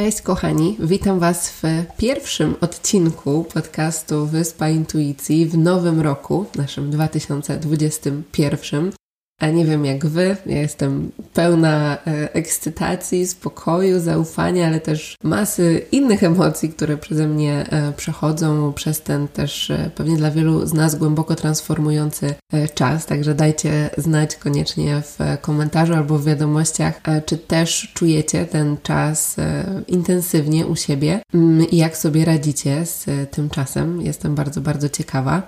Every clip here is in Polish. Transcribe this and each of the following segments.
Cześć kochani, witam Was w pierwszym odcinku podcastu Wyspa Intuicji w nowym roku, naszym 2021. A nie wiem jak wy, ja jestem pełna e, ekscytacji, spokoju, zaufania, ale też masy innych emocji, które przeze mnie e, przechodzą przez ten też e, pewnie dla wielu z nas głęboko transformujący czas. Także dajcie znać koniecznie w komentarzu albo w wiadomościach, czy też czujecie ten czas intensywnie u siebie mm, i jak sobie radzicie z tym czasem. Jestem bardzo, bardzo ciekawa.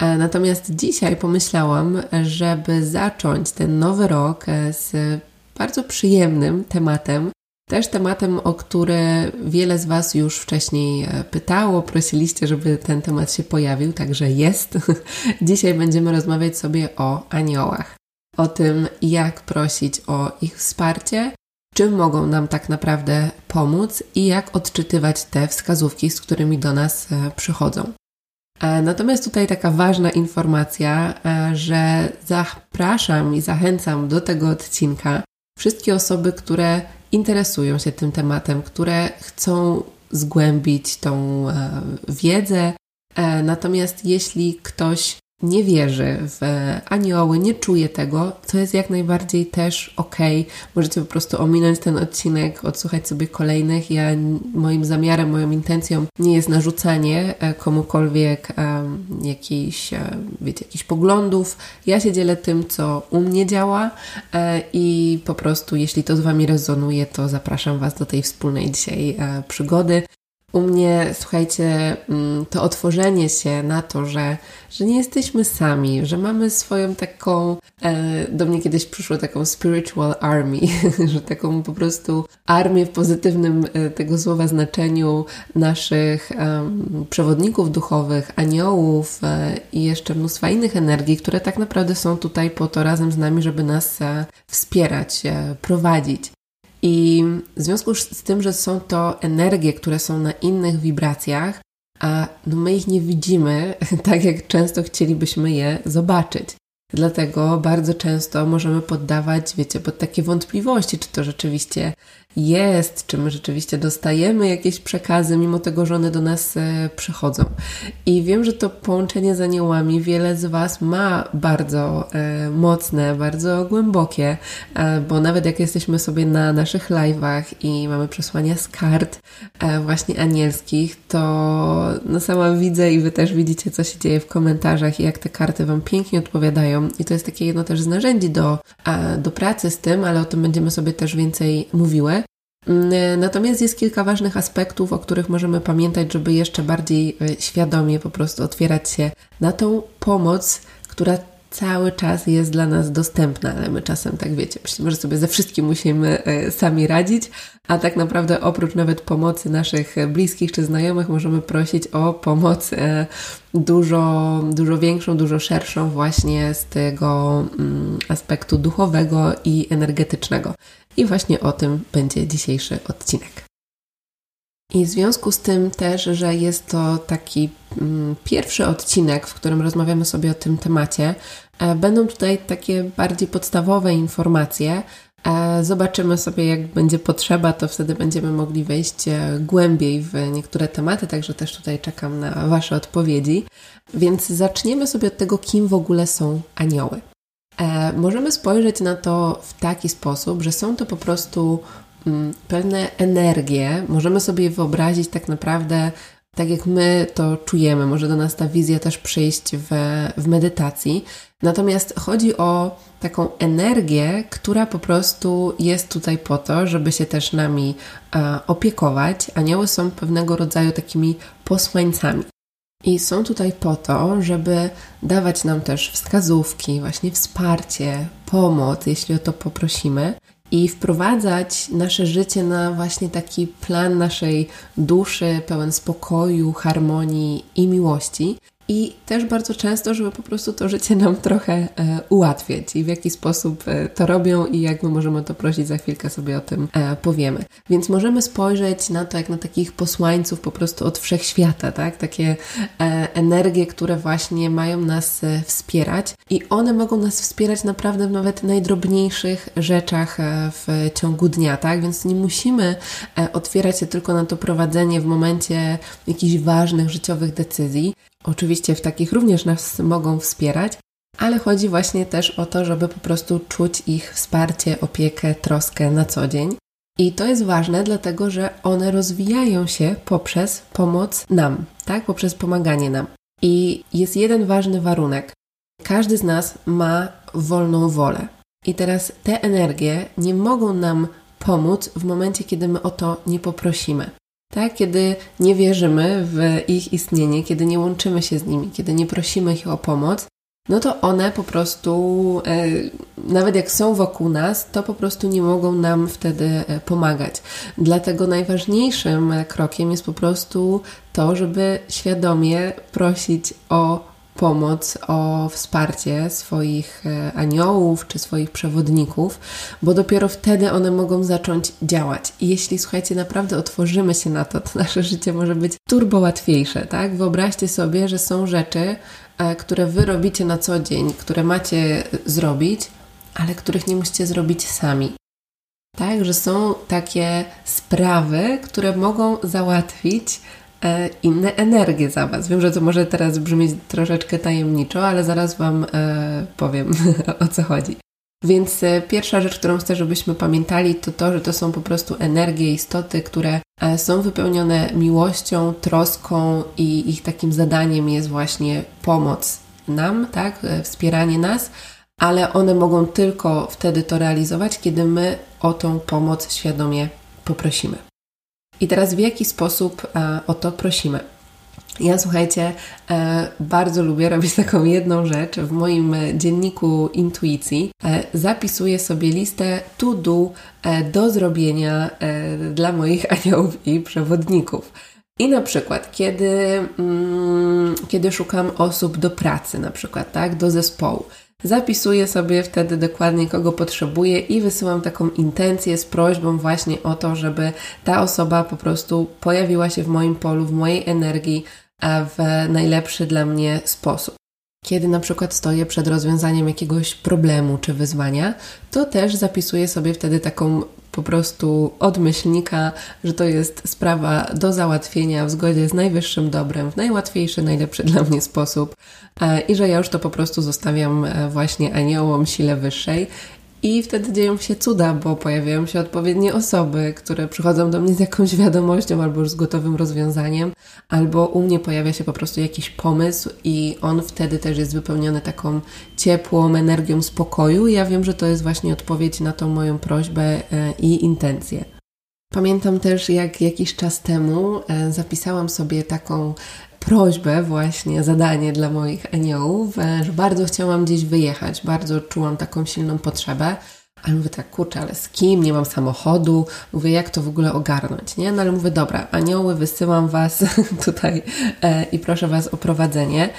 E, natomiast dzisiaj pomyślałam, żeby zacząć ten nowy rok e, z bardzo przyjemnym tematem. Też tematem, o który wiele z Was już wcześniej e, pytało, prosiliście, żeby ten temat się pojawił, także jest. Dzisiaj będziemy rozmawiać sobie o aniołach. O tym, jak prosić o ich wsparcie, czym mogą nam tak naprawdę pomóc i jak odczytywać te wskazówki, z którymi do nas przychodzą. E, natomiast tutaj taka ważna informacja, e, że zapraszam i zachęcam do tego odcinka wszystkie osoby, które interesują się tym tematem, które chcą zgłębić tą e, wiedzę. Natomiast jeśli ktoś nie wierzy w anioły, nie czuje tego, to jest jak najbardziej też ok. Możecie po prostu ominąć ten odcinek, odsłuchać sobie kolejnych. Ja, moim zamiarem, moją intencją nie jest narzucanie e, komukolwiek um, jakichś, e, wiecie, jakichś poglądów. Ja się dzielę tym, co u mnie działa e, i po prostu, jeśli to z Wami rezonuje, to zapraszam Was do tej wspólnej dzisiaj e, przygody. U mnie, słuchajcie, mm, to otworzenie się na to, że, że nie jesteśmy sami, że mamy swoją taką, e, do mnie kiedyś przyszło taką spiritual army, że taką po prostu armię w pozytywnym e, tego słowa znaczeniu naszych przewodników duchowych, aniołów e, i jeszcze mnóstwa innych energii, które tak naprawdę są tutaj po to razem z nami, żeby nas wspierać, prowadzić. I w związku z tym, że są to energie, które są na innych wibracjach, a no my ich nie widzimy tak, jak często chcielibyśmy je zobaczyć. Dlatego bardzo często możemy poddawać, wiecie, pod takie wątpliwości, czy to rzeczywiście jest, czy my rzeczywiście dostajemy jakieś przekazy, mimo tego, że one do nas e, przychodzą. I wiem, że to połączenie z aniołami wiele z Was ma bardzo e, mocne, bardzo głębokie, e, bo nawet jak jesteśmy sobie na naszych live'ach i mamy przesłania z kart właśnie anielskich, to no sama widzę i Wy też widzicie, co się dzieje w komentarzach i jak te karty Wam pięknie odpowiadają. I to jest takie jedno też z narzędzi do, do pracy z tym, ale o tym będziemy sobie też więcej mówiły. Mm, natomiast jest kilka ważnych aspektów, o których możemy pamiętać, żeby jeszcze bardziej e, świadomie po prostu otwierać się na tą pomoc, która cały czas jest dla nas dostępna, ale my czasem tak wiecie, myślimy, że sobie ze wszystkim musimy e, sami radzić, a tak naprawdę oprócz nawet pomocy naszych bliskich czy znajomych możemy prosić o pomoc e, dużo, dużo większą, dużo szerszą właśnie z tego mm, aspektu duchowego i energetycznego. I właśnie o tym będzie dzisiejszy odcinek. I w związku z tym też, że jest to taki mm, pierwszy odcinek, w którym rozmawiamy sobie o tym temacie, e, będą tutaj takie bardziej podstawowe informacje. E, zobaczymy sobie, jak będzie potrzeba, to wtedy będziemy mogli wejść e, głębiej w niektóre tematy, także też tutaj czekam na Wasze odpowiedzi. Więc zaczniemy sobie od tego, kim w ogóle są anioły. E, możemy spojrzeć na to w taki sposób, że są to po prostu mm, pewne energie. Możemy sobie wyobrazić tak naprawdę, tak jak my to czujemy. Może do nas ta wizja też przyjść w, w medytacji. Natomiast chodzi o taką energię, która po prostu jest tutaj po to, żeby się też nami e, opiekować. Anioły są pewnego rodzaju takimi posłańcami. I są tutaj po to, żeby dawać nam też wskazówki, właśnie wsparcie, pomoc, jeśli o to poprosimy, i wprowadzać nasze życie na właśnie taki plan naszej duszy, pełen spokoju, harmonii i miłości i też bardzo często, żeby po prostu to życie nam trochę e, ułatwiać i w jaki sposób e, to robią i jak my możemy to prosić, za chwilkę sobie o tym e, powiemy. Więc możemy spojrzeć na to jak na takich posłańców po prostu od wszechświata, tak? Takie energie, które właśnie mają nas wspierać i one mogą nas wspierać naprawdę w nawet najdrobniejszych rzeczach w ciągu dnia, tak? Więc nie musimy otwierać się tylko na to prowadzenie w momencie jakichś ważnych życiowych decyzji, Oczywiście w takich również nas mogą wspierać, ale chodzi właśnie też o to, żeby po prostu czuć ich wsparcie, opiekę, troskę na co dzień. I to jest ważne, dlatego że one rozwijają się poprzez pomoc nam, tak? Poprzez pomaganie nam. I jest jeden ważny warunek. Każdy z nas ma wolną wolę. I teraz te energie nie mogą nam pomóc w momencie, kiedy my o to nie poprosimy. Tak, kiedy nie wierzymy w ich istnienie, kiedy nie łączymy się z nimi, kiedy nie prosimy ich o pomoc, no to one po prostu, e, nawet jak są wokół nas, to po prostu nie mogą nam wtedy e, pomagać. Dlatego najważniejszym krokiem jest po prostu to, żeby świadomie prosić o pomoc, o wsparcie swoich e, aniołów czy swoich przewodników, bo dopiero wtedy one mogą zacząć działać. I jeśli, słuchajcie, naprawdę otworzymy się na to, to nasze życie może być turbo łatwiejsze, tak? Wyobraźcie sobie, że są rzeczy, e, które wy robicie na co dzień, które macie zrobić, ale których nie musicie zrobić sami. Tak, że są takie sprawy, które mogą załatwić inne energie za Was. Wiem, że to może teraz brzmieć troszeczkę tajemniczo, ale zaraz Wam e, powiem o co chodzi. Więc e, pierwsza rzecz, którą chcę, żebyśmy pamiętali, to to, że to są po prostu energie, istoty, które są wypełnione miłością, troską i ich takim zadaniem jest właśnie pomoc nam, tak, wspieranie nas, ale one mogą tylko wtedy to realizować, kiedy my o tą pomoc świadomie poprosimy. I teraz w jaki sposób e, o to prosimy? Ja słuchajcie, e, bardzo lubię robić taką jedną rzecz. W moim dzienniku intuicji e, zapisuję sobie listę to do do zrobienia dla moich aniołów i przewodników. I na przykład, kiedy, mm, kiedy szukam osób do pracy, na przykład, tak, do zespołu, Zapisuję sobie wtedy dokładnie, kogo potrzebuję i wysyłam taką intencję z prośbą właśnie o to, żeby ta osoba po prostu pojawiła się w moim polu, w mojej energii, w najlepszy dla mnie sposób. Kiedy na przykład stoję przed rozwiązaniem jakiegoś problemu czy wyzwania, to też zapisuję sobie wtedy taką po prostu od myślnika, że to jest sprawa do załatwienia w zgodzie z najwyższym dobrem, w najłatwiejszy, najlepszy dla mnie sposób e, i że ja już to po prostu zostawiam e, właśnie aniołom sile wyższej i wtedy dzieją się cuda, bo pojawiają się odpowiednie osoby, które przychodzą do mnie z jakąś wiadomością albo już z gotowym rozwiązaniem, albo u mnie pojawia się po prostu jakiś pomysł i on wtedy też jest wypełniony taką ciepłą energią spokoju. I ja wiem, że to jest właśnie odpowiedź na tą moją prośbę e, i intencję. Pamiętam też, jak jakiś czas temu e, zapisałam sobie taką prośbę, właśnie zadanie dla moich aniołów, e, że bardzo chciałam gdzieś wyjechać, bardzo czułam taką silną potrzebę. Ale mówię tak, kurczę, ale z kim? Nie mam samochodu. Mówię, jak to w ogóle ogarnąć, nie? No ale mówię, dobra, anioły, wysyłam Was tutaj e, i proszę Was o prowadzenie.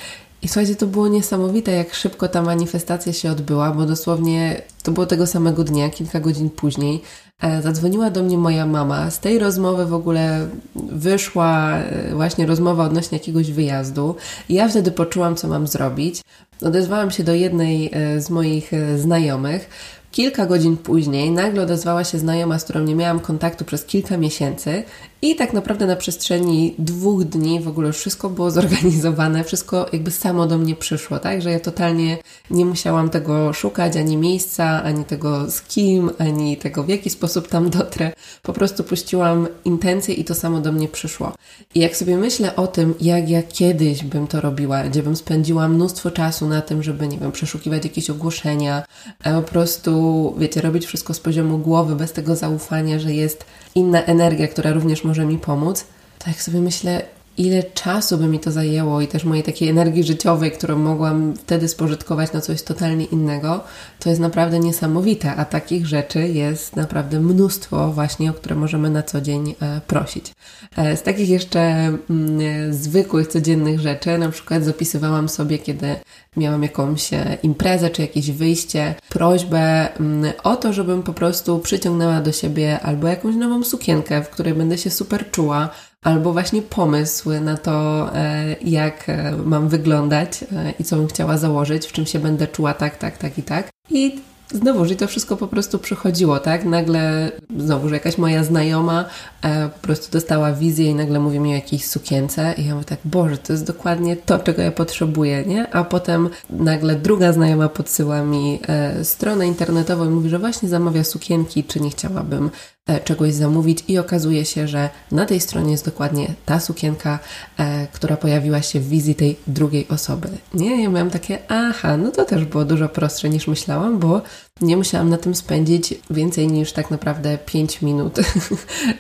I słuchajcie, to było niesamowite, jak szybko ta manifestacja się odbyła, bo dosłownie to było tego samego dnia, kilka godzin później. E, zadzwoniła do mnie moja mama. Z tej rozmowy w ogóle wyszła e, właśnie rozmowa odnośnie jakiegoś wyjazdu. Ja wtedy poczułam, co mam zrobić. Odezwałam się do jednej e, z moich znajomych, Kilka godzin później nagle odezwała się znajoma, z którą nie miałam kontaktu przez kilka miesięcy i tak naprawdę na przestrzeni dwóch dni w ogóle wszystko było zorganizowane, wszystko jakby samo do mnie przyszło, tak? Że ja totalnie nie musiałam tego szukać, ani miejsca, ani tego z kim, ani tego w jaki sposób tam dotrę. Po prostu puściłam intencje i to samo do mnie przyszło. I jak sobie myślę o tym, jak ja kiedyś bym to robiła, gdzie bym spędziła mnóstwo czasu na tym, żeby, nie wiem, przeszukiwać jakieś ogłoszenia, po prostu, wiecie, robić wszystko z poziomu głowy, bez tego zaufania, że jest inna energia, która również może mi pomóc, to jak sobie myślę, ile czasu by mi to zajęło i też mojej takiej energii życiowej, którą mogłam wtedy spożytkować na coś totalnie innego, to jest naprawdę niesamowite, a takich rzeczy jest naprawdę mnóstwo właśnie, o które możemy na co dzień e, prosić. E, z takich jeszcze mm, zwykłych, codziennych rzeczy, na przykład zapisywałam sobie, kiedy miałam jakąś e, imprezę czy jakieś wyjście, prośbę mm, o to, żebym po prostu przyciągnęła do siebie albo jakąś nową sukienkę, w której będę się super czuła, albo właśnie pomysły na to, e, jak e, mam wyglądać e, i co bym chciała założyć, w czym się będę czuła tak, tak, tak i tak. I znowuż i to wszystko po prostu przychodziło, tak? Nagle znowu, że jakaś moja znajoma e, po prostu dostała wizję i nagle mówi mi o jakiejś sukience i ja mówię tak, Boże, to jest dokładnie to, czego ja potrzebuję, nie? A potem nagle druga znajoma podsyła mi e, stronę internetową i mówi, że właśnie zamawia sukienki, czy nie chciałabym e, czegoś zamówić i okazuje się, że na tej stronie jest dokładnie ta sukienka, e, która pojawiła się w wizji tej drugiej osoby. Nie, ja miałam takie, aha, no to też było dużo prostsze niż myślałam, bo nie musiałam na tym spędzić więcej niż tak naprawdę 5 minut.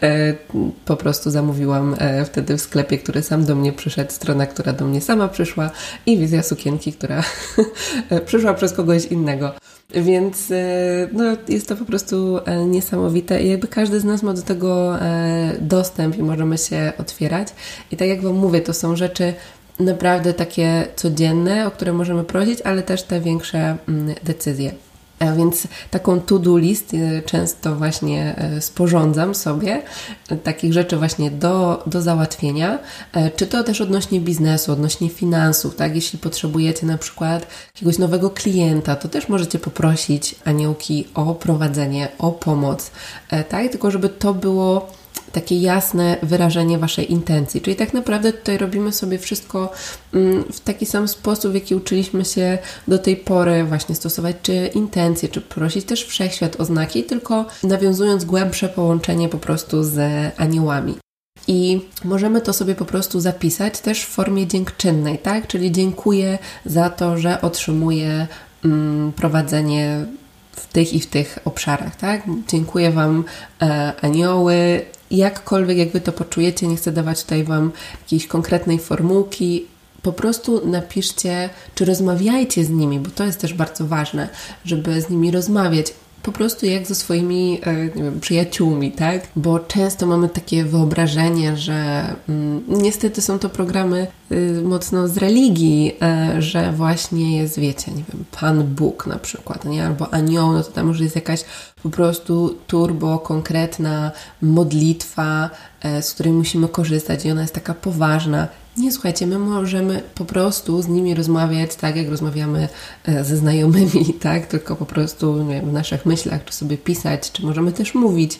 E, po prostu zamówiłam e, wtedy w sklepie, który sam do mnie przyszedł, strona, która do mnie sama przyszła i wizja sukienki, która przyszła przez kogoś innego. Więc e, no, jest to po prostu niesamowite i jakby każdy z nas ma do tego dostęp i możemy się otwierać. I tak jak Wam mówię, to są rzeczy naprawdę takie codzienne, o które możemy prosić, ale też te większe mm, decyzje. A więc taką to-do list y, często właśnie y, sporządzam sobie, takich rzeczy właśnie do, do załatwienia, czy to też odnośnie biznesu, odnośnie finansów, tak? Jeśli potrzebujecie na przykład jakiegoś nowego klienta, to też możecie poprosić aniołki o prowadzenie, o pomoc, tak? Tylko żeby to było takie jasne wyrażenie Waszej intencji. Czyli tak naprawdę tutaj robimy sobie wszystko mm, w taki sam sposób, w jaki uczyliśmy się do tej pory właśnie stosować czy intencje, czy prosić też wszechświat o znaki, tylko nawiązując głębsze połączenie po prostu z aniołami. I możemy to sobie po prostu zapisać też w formie dziękczynnej, tak? Czyli dziękuję za to, że otrzymuję mm, prowadzenie w tych i w tych obszarach, tak? Dziękuję Wam, e, anioły, jakkolwiek jak Wy to poczujecie, nie chcę dawać tutaj Wam jakiejś konkretnej formułki, po prostu napiszcie, czy rozmawiajcie z nimi, bo to jest też bardzo ważne, żeby z nimi rozmawiać po prostu jak ze swoimi e, wiem, przyjaciółmi, tak? Bo często mamy takie wyobrażenie, że mm, niestety są to programy y, mocno z religii, y, że właśnie jest, wiecie, nie wiem, Pan Bóg na przykład, nie? Albo anioł, no to tam już jest jakaś po prostu turbo konkretna modlitwa, y, z której musimy korzystać i ona jest taka poważna nie, słuchajcie, my możemy po prostu z nimi rozmawiać tak, jak rozmawiamy e, ze znajomymi, tak? Tylko po prostu wiem, w naszych myślach, czy sobie pisać, czy możemy też mówić,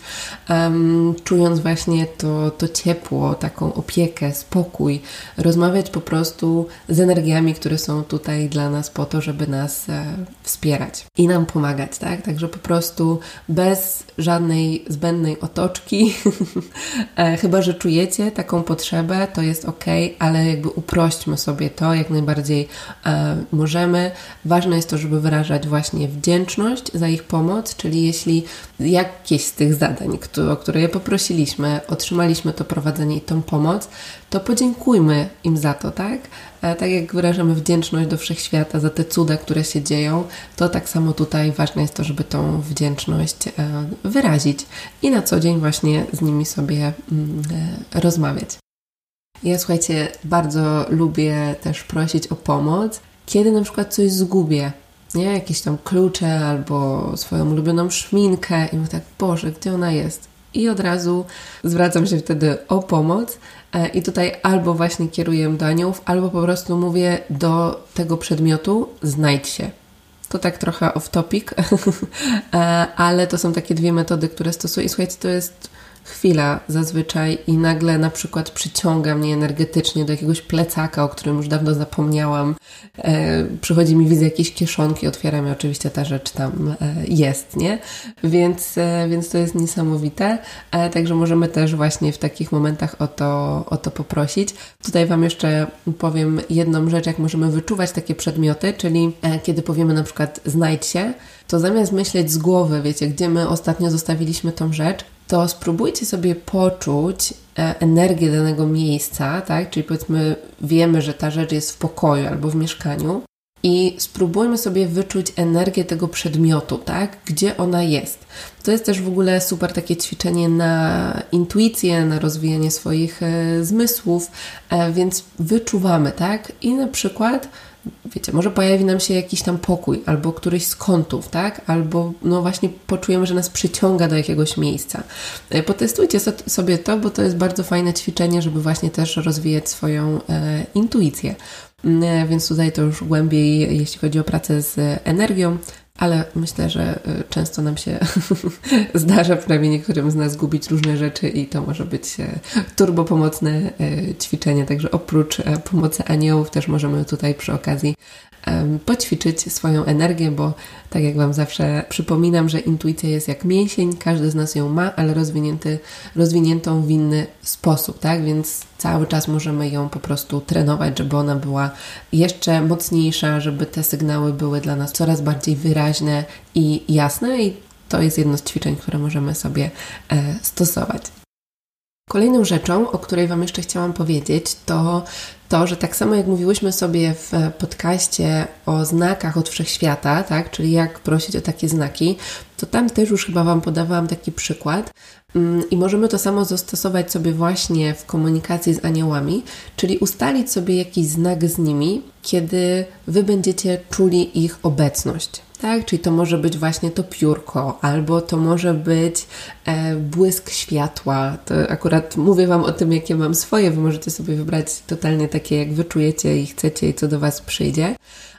um, czując właśnie to, to ciepło, taką opiekę, spokój, rozmawiać po prostu z energiami, które są tutaj dla nas po to, żeby nas e, wspierać i nam pomagać, tak? Także po prostu bez żadnej zbędnej otoczki, e, chyba że czujecie taką potrzebę, to jest ok, ale jakby uprośćmy sobie to jak najbardziej e, możemy. Ważne jest to, żeby wyrażać właśnie wdzięczność za ich pomoc, czyli jeśli jakieś z tych zadań, które, o które je poprosiliśmy, otrzymaliśmy to prowadzenie i tą pomoc, to podziękujmy im za to, tak? E, tak jak wyrażamy wdzięczność do wszechświata za te cuda, które się dzieją, to tak samo tutaj ważne jest to, żeby tą wdzięczność e, wyrazić i na co dzień właśnie z nimi sobie mm, e, rozmawiać. Ja słuchajcie, bardzo lubię też prosić o pomoc, kiedy na przykład coś zgubię, nie? Jakieś tam klucze albo swoją ulubioną szminkę i mówię tak, Boże, gdzie ona jest? I od razu zwracam się wtedy o pomoc e, i tutaj albo właśnie kieruję do aniołów, albo po prostu mówię do tego przedmiotu znajdź się. To tak trochę off topic, e, ale to są takie dwie metody, które stosuję. I słuchajcie, to jest chwila zazwyczaj i nagle na przykład przyciąga mnie energetycznie do jakiegoś plecaka, o którym już dawno zapomniałam. E, przychodzi mi wizja jakiejś kieszonki, otwieram i oczywiście ta rzecz tam e, jest, nie? Więc, e, więc to jest niesamowite. E, także możemy też właśnie w takich momentach o to, o to poprosić. Tutaj Wam jeszcze powiem jedną rzecz, jak możemy wyczuwać takie przedmioty, czyli e, kiedy powiemy na przykład znajdź się, to zamiast myśleć z głowy, wiecie, gdzie my ostatnio zostawiliśmy tą rzecz, to spróbujcie sobie poczuć e, energię danego miejsca, tak? Czyli powiedzmy, wiemy, że ta rzecz jest w pokoju albo w mieszkaniu, i spróbujmy sobie wyczuć energię tego przedmiotu, tak? Gdzie ona jest. To jest też w ogóle super takie ćwiczenie na intuicję, na rozwijanie swoich e, zmysłów, e, więc wyczuwamy, tak? I na przykład wiecie, może pojawi nam się jakiś tam pokój, albo któryś z kątów, tak? Albo no właśnie poczujemy, że nas przyciąga do jakiegoś miejsca. E, potestujcie sobie to, bo to jest bardzo fajne ćwiczenie, żeby właśnie też rozwijać swoją e, intuicję. Mm, e, więc tutaj to już głębiej, jeśli chodzi o pracę z energią, ale myślę, że y, często nam się zdarza, przynajmniej niektórym z nas, gubić różne rzeczy i to może być e, turbo pomocne e, ćwiczenie. Także oprócz e, pomocy aniołów też możemy tutaj przy okazji poćwiczyć swoją energię, bo tak jak Wam zawsze przypominam, że intuicja jest jak mięsień, każdy z nas ją ma, ale rozwinięty, rozwiniętą w inny sposób, tak? Więc cały czas możemy ją po prostu trenować, żeby ona była jeszcze mocniejsza, żeby te sygnały były dla nas coraz bardziej wyraźne i jasne i to jest jedno z ćwiczeń, które możemy sobie e, stosować. Kolejną rzeczą, o której Wam jeszcze chciałam powiedzieć, to to, że tak samo jak mówiłyśmy sobie w podcaście o znakach od wszechświata, tak, czyli jak prosić o takie znaki, to tam też już chyba Wam podawałam taki przykład. Mm, I możemy to samo zastosować sobie właśnie w komunikacji z aniołami, czyli ustalić sobie jakiś znak z nimi, kiedy Wy będziecie czuli ich obecność tak? Czyli to może być właśnie to piórko, albo to może być e, błysk światła. To akurat mówię Wam o tym, jakie mam swoje. Wy możecie sobie wybrać totalnie takie, jak wyczujecie i chcecie i co do Was przyjdzie.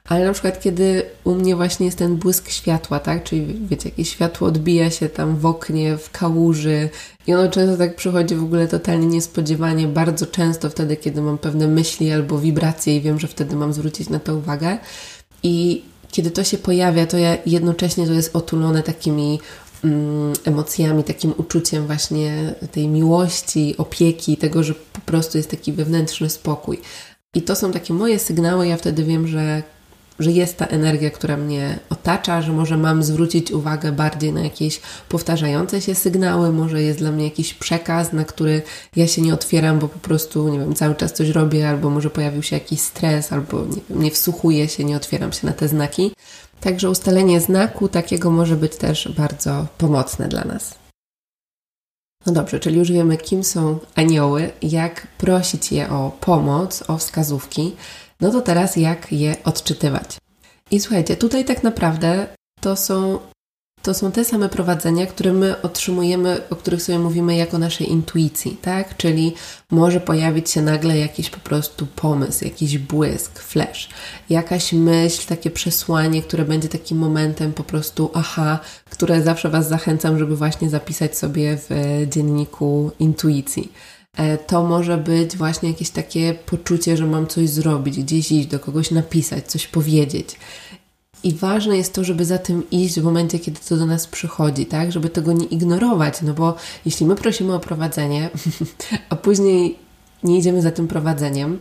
Ale na przykład, kiedy u mnie właśnie jest ten błysk światła, tak? Czyli wiecie, jakieś światło odbija się tam w oknie, w kałuży i ono często tak przychodzi w ogóle totalnie niespodziewanie, bardzo często wtedy, kiedy mam pewne myśli albo wibracje i wiem, że wtedy mam zwrócić na to uwagę. I kiedy to się pojawia, to ja jednocześnie to jest otulone takimi mm, emocjami, takim uczuciem właśnie tej miłości, opieki, tego, że po prostu jest taki wewnętrzny spokój. I to są takie moje sygnały, ja wtedy wiem, że że jest ta energia, która mnie otacza, że może mam zwrócić uwagę bardziej na jakieś powtarzające się sygnały, może jest dla mnie jakiś przekaz, na który ja się nie otwieram, bo po prostu, nie wiem, cały czas coś robię, albo może pojawił się jakiś stres, albo nie, wiem, nie wsłuchuję się, nie otwieram się na te znaki. Także ustalenie znaku takiego może być też bardzo pomocne dla nas. No dobrze, czyli już wiemy, kim są anioły, jak prosić je o pomoc, o wskazówki. No to teraz jak je odczytywać? I słuchajcie, tutaj tak naprawdę to są, to są te same prowadzenia, które my otrzymujemy, o których sobie mówimy jako naszej intuicji, tak? Czyli może pojawić się nagle jakiś po prostu pomysł, jakiś błysk, flash, jakaś myśl, takie przesłanie, które będzie takim momentem po prostu aha, które zawsze Was zachęcam, żeby właśnie zapisać sobie w dzienniku intuicji E, to może być właśnie jakieś takie poczucie, że mam coś zrobić, gdzieś iść, do kogoś napisać, coś powiedzieć. I ważne jest to, żeby za tym iść w momencie, kiedy to do nas przychodzi, tak? Żeby tego nie ignorować, no bo jeśli my prosimy o prowadzenie, a później nie idziemy za tym prowadzeniem,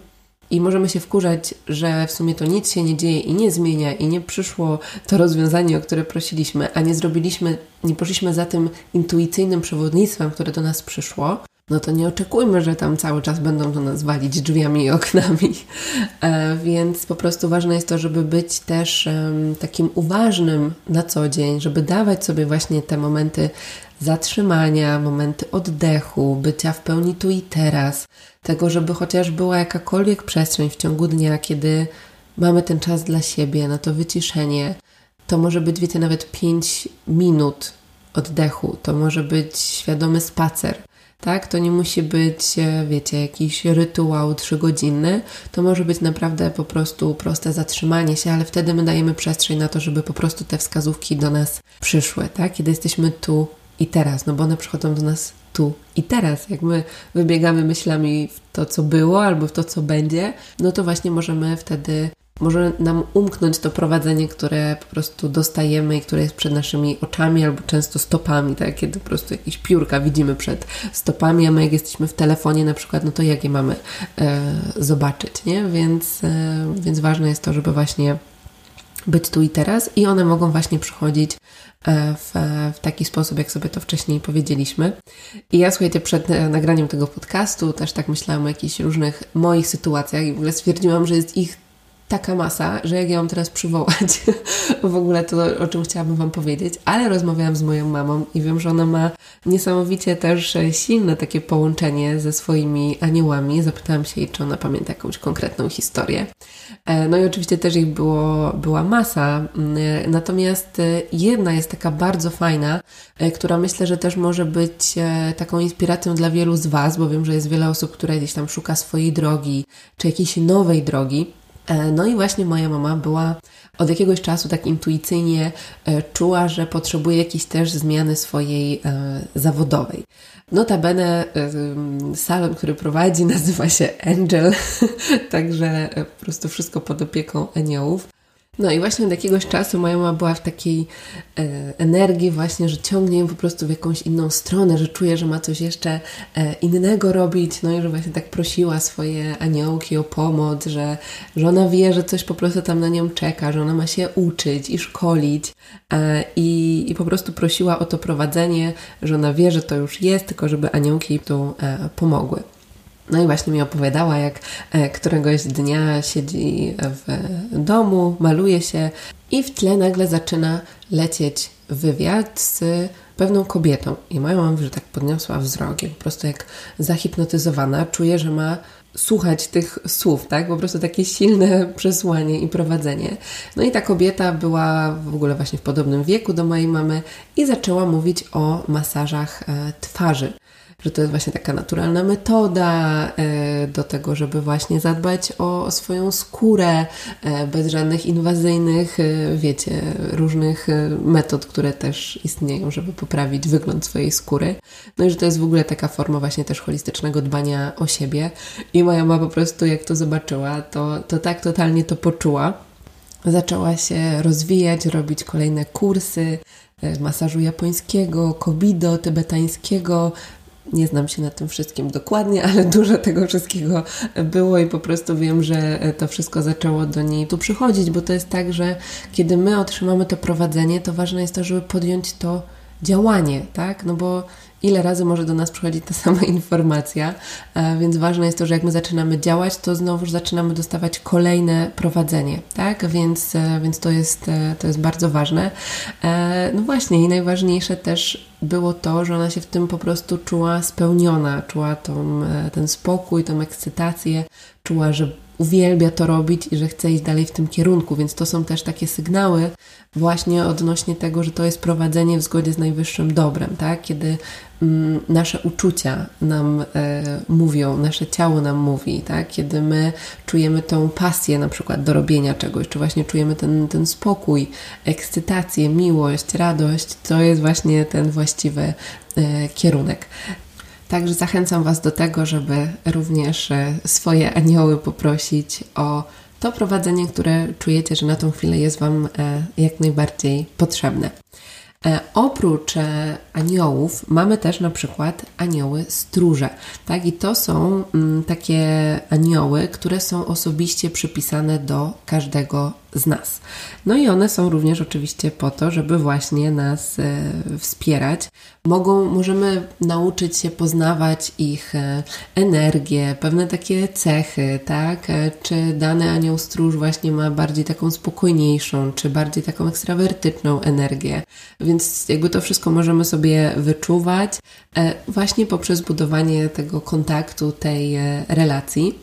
i możemy się wkurzać, że w sumie to nic się nie dzieje i nie zmienia i nie przyszło to rozwiązanie, o które prosiliśmy, a nie zrobiliśmy, nie poszliśmy za tym intuicyjnym przewodnictwem, które do nas przyszło, no to nie oczekujmy, że tam cały czas będą do nas walić drzwiami i oknami. E, więc po prostu ważne jest to, żeby być też takim uważnym na co dzień, żeby dawać sobie właśnie te momenty zatrzymania, momenty oddechu, bycia w pełni tu i teraz, tego, żeby chociaż była jakakolwiek przestrzeń w ciągu dnia, kiedy mamy ten czas dla siebie, na to wyciszenie. To może być, wiecie, nawet 5 minut oddechu, to może być świadomy spacer tak? To nie musi być, e, wiecie, jakiś rytuał trzygodzinny. To może być naprawdę po prostu proste zatrzymanie się, ale wtedy my dajemy przestrzeń na to, żeby po prostu te wskazówki do nas przyszły, tak? Kiedy jesteśmy tu i teraz, no bo one przychodzą do nas tu i teraz. Jak my wybiegamy myślami w to, co było albo w to, co będzie, no to właśnie możemy wtedy może nam umknąć to prowadzenie, które po prostu dostajemy i które jest przed naszymi oczami albo często stopami, tak? Kiedy po prostu jakieś piórka widzimy przed stopami, a my jak jesteśmy w telefonie na przykład, no to jak je mamy e, zobaczyć, nie? Więc, e, więc ważne jest to, żeby właśnie być tu i teraz i one mogą właśnie przychodzić e, w, w, taki sposób, jak sobie to wcześniej powiedzieliśmy. I ja słuchajcie, przed e, nagraniem tego podcastu też tak myślałam o jakichś różnych moich sytuacjach i w ogóle stwierdziłam, że jest ich taka masa, że jak ja mam teraz przywołać w ogóle to, o czym chciałabym Wam powiedzieć, ale rozmawiałam z moją mamą i wiem, że ona ma niesamowicie też silne takie połączenie ze swoimi aniołami. Zapytałam się jej, czy ona pamięta jakąś konkretną historię. E, no i oczywiście też ich było, była masa, mm, natomiast e, jedna jest taka bardzo fajna, e, która myślę, że też może być taką inspiracją dla wielu z Was, bo wiem, że jest wiele osób, które gdzieś tam szuka swojej drogi, czy jakiejś nowej drogi. E, no i właśnie moja mama była od jakiegoś czasu tak intuicyjnie e, czuła, że potrzebuje jakiejś też zmiany swojej e, zawodowej. Notabene salon, który prowadzi nazywa się Angel, także po prostu wszystko pod opieką aniołów. No i właśnie od jakiegoś czasu moja mama była w takiej e, energii właśnie, że ciągnie ją po prostu w jakąś inną stronę, że czuje, że ma coś jeszcze e, innego robić, no i że właśnie tak prosiła swoje aniołki o pomoc, że, że ona wie, że coś po prostu tam na nią czeka, że ona ma się uczyć i szkolić e, i, i po prostu prosiła o to prowadzenie, że ona wie, że to już jest, tylko żeby aniołki tu e, pomogły. No i właśnie mi opowiadała, jak e, któregoś dnia siedzi w domu, maluje się i w tle nagle zaczyna lecieć wywiad z pewną kobietą. I moja mama, że tak podniosła wzrok i po prostu jak zahipnotyzowana, czuje, że ma słuchać tych słów, tak? Po prostu takie silne przesłanie i prowadzenie. No i ta kobieta była w ogóle właśnie w podobnym wieku do mojej mamy i zaczęła mówić o masażach e, twarzy że to jest właśnie taka naturalna metoda e, do tego, żeby właśnie zadbać o swoją skórę e, bez żadnych inwazyjnych, e, wiecie, różnych metod, które też istnieją, żeby poprawić wygląd swojej skóry. No i że to jest w ogóle taka forma właśnie też holistycznego dbania o siebie. I moja mama po prostu jak to zobaczyła, to, to tak totalnie to poczuła. Zaczęła się rozwijać, robić kolejne kursy, masażu japońskiego, kobido, tybetańskiego, nie znam się na tym wszystkim dokładnie, ale dużo tego wszystkiego było i po prostu wiem, że to wszystko zaczęło do niej tu przychodzić, bo to jest tak, że kiedy my otrzymamy to prowadzenie, to ważne jest to, żeby podjąć to działanie, tak? No bo ile razy może do nas przychodzić ta sama informacja, e, więc ważne jest to, że jak my zaczynamy działać, to znowu zaczynamy dostawać kolejne prowadzenie, tak? Więc, e, więc to, jest, e, to jest bardzo ważne. No właśnie i najważniejsze też było to, że ona się w tym po prostu czuła spełniona, czuła tą, ten spokój, tą ekscytację, czuła, że uwielbia to robić i że chce iść dalej w tym kierunku, więc to są też takie sygnały właśnie odnośnie tego, że to jest prowadzenie w zgodzie z najwyższym dobrem, tak? Kiedy mm, nasze uczucia nam e, mówią, nasze ciało nam mówi, tak? Kiedy my czujemy tą pasję na przykład do robienia czegoś, czy właśnie czujemy ten, ten spokój, ekscytację, miłość, radość, to jest właśnie ten właściwy e, kierunek. Także zachęcam Was do tego, żeby również e, swoje anioły poprosić o to prowadzenie, które czujecie, że na tą chwilę jest Wam e, jak najbardziej potrzebne. E, oprócz aniołów mamy też na przykład anioły stróże. Tak? I to są mm, takie anioły, które są osobiście przypisane do każdego z nas. No i one są również oczywiście po to, żeby właśnie nas e, wspierać. Mogą, możemy nauczyć się poznawać ich e, energię, pewne takie cechy, tak? E, czy dany anioł stróż właśnie ma bardziej taką spokojniejszą, czy bardziej taką ekstrawertyczną energię. Więc jakby to wszystko możemy sobie wyczuwać właśnie poprzez budowanie tego kontaktu, tej relacji.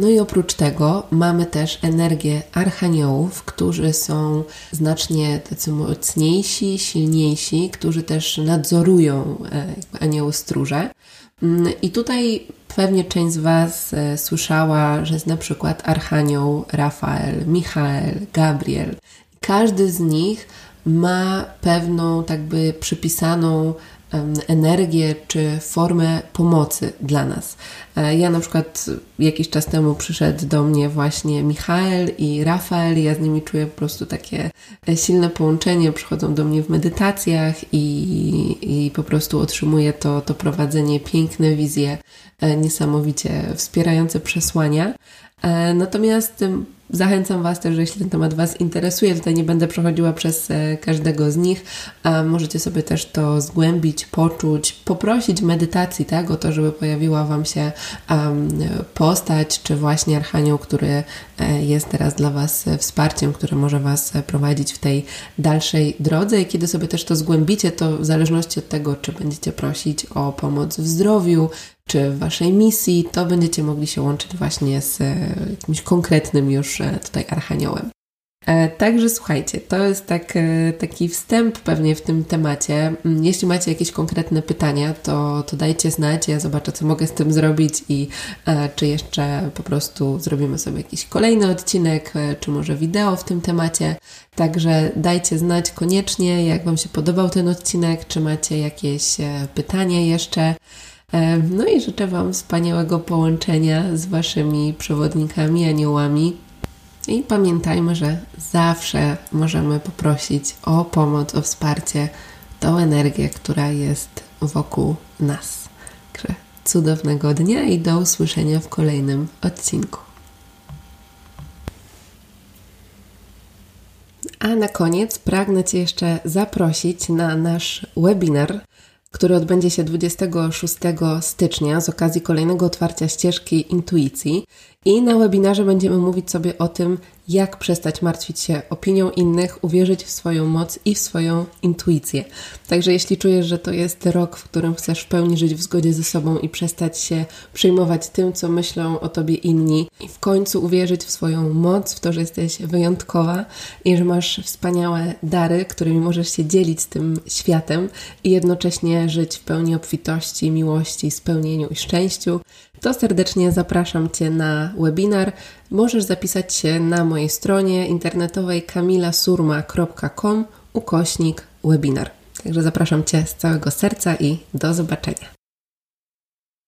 No i oprócz tego mamy też energię archaniołów, którzy są znacznie tacy mocniejsi, silniejsi, którzy też nadzorują e, anioły stróże. Mm, I tutaj pewnie część z Was e, słyszała, że jest na przykład Archanioł Rafael, Michael, Gabriel. Każdy z nich ma pewną, tak by przypisaną energię czy formę pomocy dla nas. E, ja na przykład jakiś czas temu przyszedł do mnie właśnie Michael i Rafael, ja z nimi czuję po prostu takie e, silne połączenie, przychodzą do mnie w medytacjach i, i po prostu otrzymuję to, to prowadzenie, piękne wizje, e, niesamowicie wspierające przesłania. Natomiast Zachęcam Was też, że jeśli ten temat Was interesuje, tutaj nie będę przechodziła przez e, każdego z nich, możecie sobie też to zgłębić, poczuć, poprosić medytacji, tak, o to, żeby pojawiła Wam się postać, czy właśnie archanioł, który jest teraz dla Was wsparciem, który może Was prowadzić w tej dalszej drodze i kiedy sobie też to zgłębicie, to w zależności od tego, czy będziecie prosić o pomoc w zdrowiu, czy w Waszej misji, to będziecie mogli się łączyć właśnie z e, jakimś konkretnym już e, tutaj archaniołem. E, także słuchajcie, to jest tak, taki wstęp pewnie w tym temacie. Mm, jeśli macie jakieś konkretne pytania, to, to dajcie znać, ja zobaczę, co mogę z tym zrobić i czy jeszcze po prostu zrobimy sobie jakiś kolejny odcinek, czy może wideo w tym temacie. Także dajcie znać koniecznie, jak Wam się podobał ten odcinek, czy macie jakieś pytania jeszcze. E, no i życzę Wam wspaniałego połączenia z Waszymi przewodnikami, aniołami. I pamiętajmy, że zawsze możemy poprosić o pomoc, o wsparcie, tą energię, która jest wokół nas. Także cudownego dnia i do usłyszenia w kolejnym odcinku. A na koniec pragnę Cię jeszcze zaprosić na nasz webinar który odbędzie się 26 stycznia z okazji kolejnego otwarcia ścieżki intuicji. I na webinarze będziemy mówić sobie o tym, jak przestać martwić się opinią innych, uwierzyć w swoją moc i w swoją intuicję. Także jeśli czujesz, że to jest rok, w którym chcesz w pełni żyć w zgodzie ze sobą i przestać się przejmować tym, co myślą o tobie inni, i w końcu uwierzyć w swoją moc, w to, że jesteś wyjątkowa i że masz wspaniałe dary, którymi możesz się dzielić z tym światem i jednocześnie żyć w pełni obfitości, miłości, spełnieniu i szczęściu, to serdecznie zapraszam Cię na webinar. Możesz zapisać się na mojej stronie internetowej kamilasurma.com ukośnik webinar. Także zapraszam Cię z całego serca i do zobaczenia.